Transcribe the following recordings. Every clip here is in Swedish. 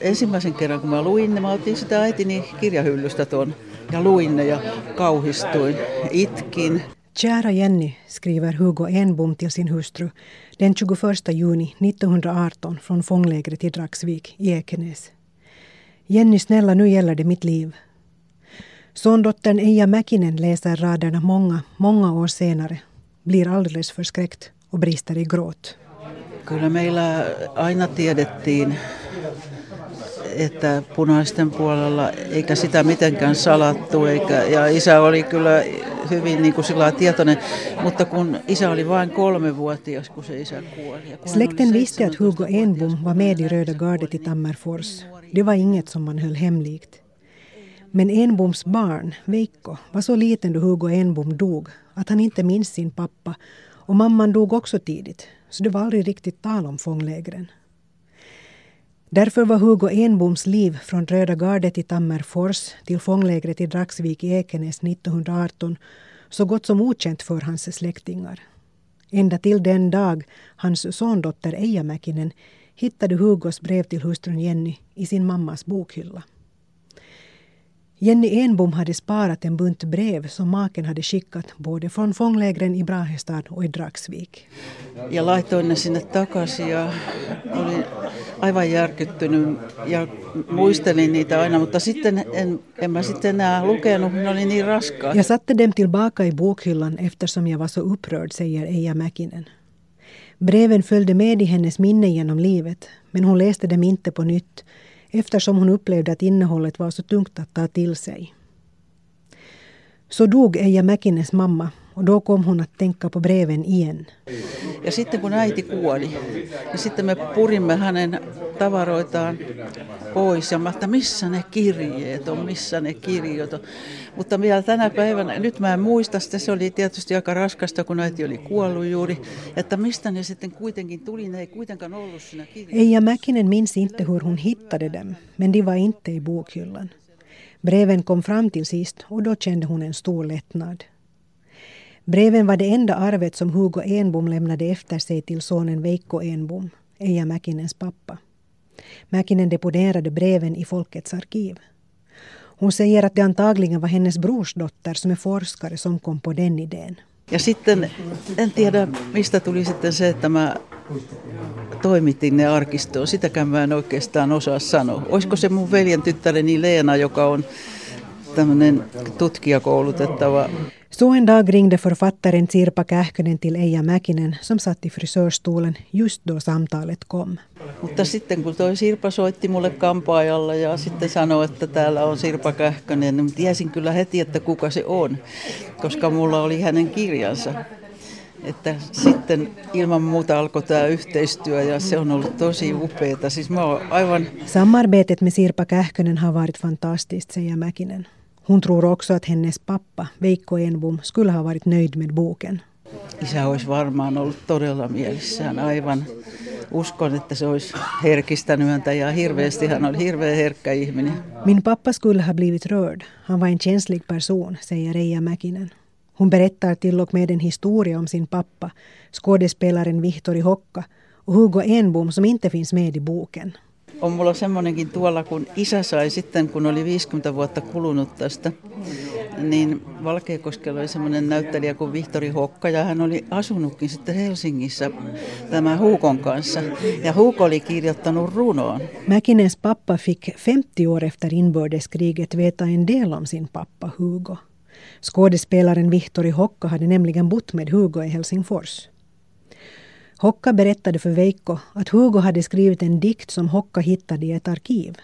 Ensimmäisen kerran kun mä luin ne, mä otin sitä äitini kirjahyllystä tuon ja luin ne ja kauhistuin, itkin. Kära Jenny, skriver Hugo Enbom till sin hustru den 21 juni 1918 från fånglägret i Dragsvik i Ekenäs. Jenny, snälla nu gäller det mitt liv. Sondottern Eija Mäkinen läser raderna många, många år senare, blir alldeles förskräckt och brister i gråt. Kyllä meillä aina tiedettiin, että punaisten puolella, eikä sitä mitenkään salattu, eikä, ja isä oli kyllä hyvin niin kuin sillä tietoinen, mutta kun isä oli vain kolmevuotias, kun se isä kuoli. Släkten visste att Hugo Enbom var med i Röda gardet i Tammerfors. Det var inget som man höll hemligt. Men Enboms barn, Veikko, var så liten då Hugo Enbom dog att han inte minns sin pappa och mamman dog också tidigt, så det var aldrig riktigt tal om fånglägren. Därför var Hugo Enboms liv från Röda gardet i Tammerfors till fånglägret i Dragsvik i Ekenäs 1918 så gott som okänt för hans släktingar. Ända till den dag hans sondotter Eija Mäkinen hittade Hugos brev till hustrun Jenny i sin mammas bokhylla. Jenny Enbom hade sparat en bunt brev som maken hade skickat både från fånglägren i Brahestad och i Dragsvik. Ja laitoin ne sinne takaisin ja olin aivan järkyttynyt ja muistelin niitä aina, mutta sitten en, en mä sitten enää lukenut, ne oli niin raskaat. Jag satte dem tillbaka i bokhyllan eftersom jag var så upprörd, säger Eija Mäkinen. Breven följde med i hennes minne genom livet, men hon läste dem inte på nytt eftersom hon upplevde att innehållet var så tungt att ta till sig. Så dog Eija Mäkines mamma och då kom hon att tänka på breven igen. Ja sitten kun äiti kuoli, niin sitten me purimme hänen tavaroitaan pois ja mä että missä ne kirjeet on, missä ne kirjat on. Mutta vielä tänä päivänä, nyt mä en muista sitä, se oli tietysti aika raskasta, kun äiti oli kuollut juuri, että mistä ne sitten kuitenkin tuli, ne ei kuitenkaan ollut siinä kirjassa. Eija Mäkinen minns inte hur hon hittade dem, men de var inte i bokhyllan. Breven kom fram till sist och då kände hon en stor lättnad. Breven var det enda arvet som Hugo Enbom lämnade efter sig till sonen Veikko Enbom, Eija Mäkinens pappa. Mäkinen deponerade breven i Folkets arkiv. Hon säger att det antagligen var hennes brorsdotter som är forskare som kom på den idén. Ja sitten en tiedä mistä tuli sitten se, että mä toimitin ne arkistoon. Sitäkään mä en oikeastaan osaa sanoa. Olisiko se mun veljen tyttäreni Leena, joka on tämmöinen tutkijakoulutettava. Så en dag ringde författaren Sirpa Kähkönen till Eija Mäkinen som satt i frisörstolen just då samtalet kom. Mutta sitten kun toi Sirpa soitti mulle kampaajalla ja sitten sanoi, että täällä on Sirpa Kähkönen, niin tiesin kyllä heti, että kuka se on, koska mulla oli hänen kirjansa. Että sitten ilman muuta alkoi tämä yhteistyö ja se on ollut tosi upeaa. Siis mä aivan... Samarbetet med Sirpa Kähkönen har varit fantastiskt, säger Mäkinen. Hon tror också att hennes pappa, Veikko Enbom, skulle ha varit nöjd med boken. Isä olisi varmaan ollut todella mielissään. Aivan uskon, että se olisi herkistänyt häntä ja hirveästi hän oli hirveän herkkä ihminen. Min pappa skulle ha blivit rörd. Han var en känslig person, säger Reija Mäkinen. Hon berättar till och med en historia om sin pappa, skådespelaren Vihtori Hokka och Hugo Enbom som inte finns med i boken. On mulla semmoinenkin tuolla, kun isä sai sitten, kun oli 50 vuotta kulunut tästä, niin Valkeakoskella oli semmoinen näyttelijä kuin Vihtori Hokka ja hän oli asunutkin sitten Helsingissä tämän Huukon kanssa. Ja Huuko oli kirjoittanut runoon. Mäkinens pappa fick 50 år efter inbördeskriget veta en del om sin pappa Hugo. Skådespelaren Vihtori Hokka hade nämligen bott med Hugo i Helsingfors. Hocka berättade för Veikko att Hugo hade skrivit en dikt som Hocka hittade i ett arkiv.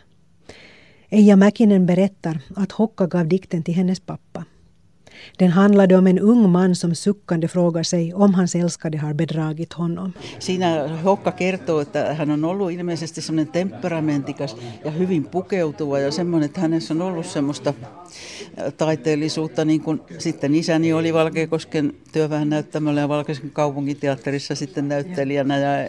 Eija Mäkinen berättar att Hocka gav dikten till hennes pappa. Den handlade om en ung man som suckande frågar sig om hans älskade har bedragit honom. Siinä Hokka kertoo, että hän on ollut ilmeisesti semmoinen temperamentikas ja hyvin pukeutuva ja semmoinen, että hänessä on ollut semmoista taiteellisuutta, niin kuin sitten isäni oli Valkeakosken työväen näyttämöllä ja Valkeakosken kaupunginteatterissa sitten näyttelijänä ja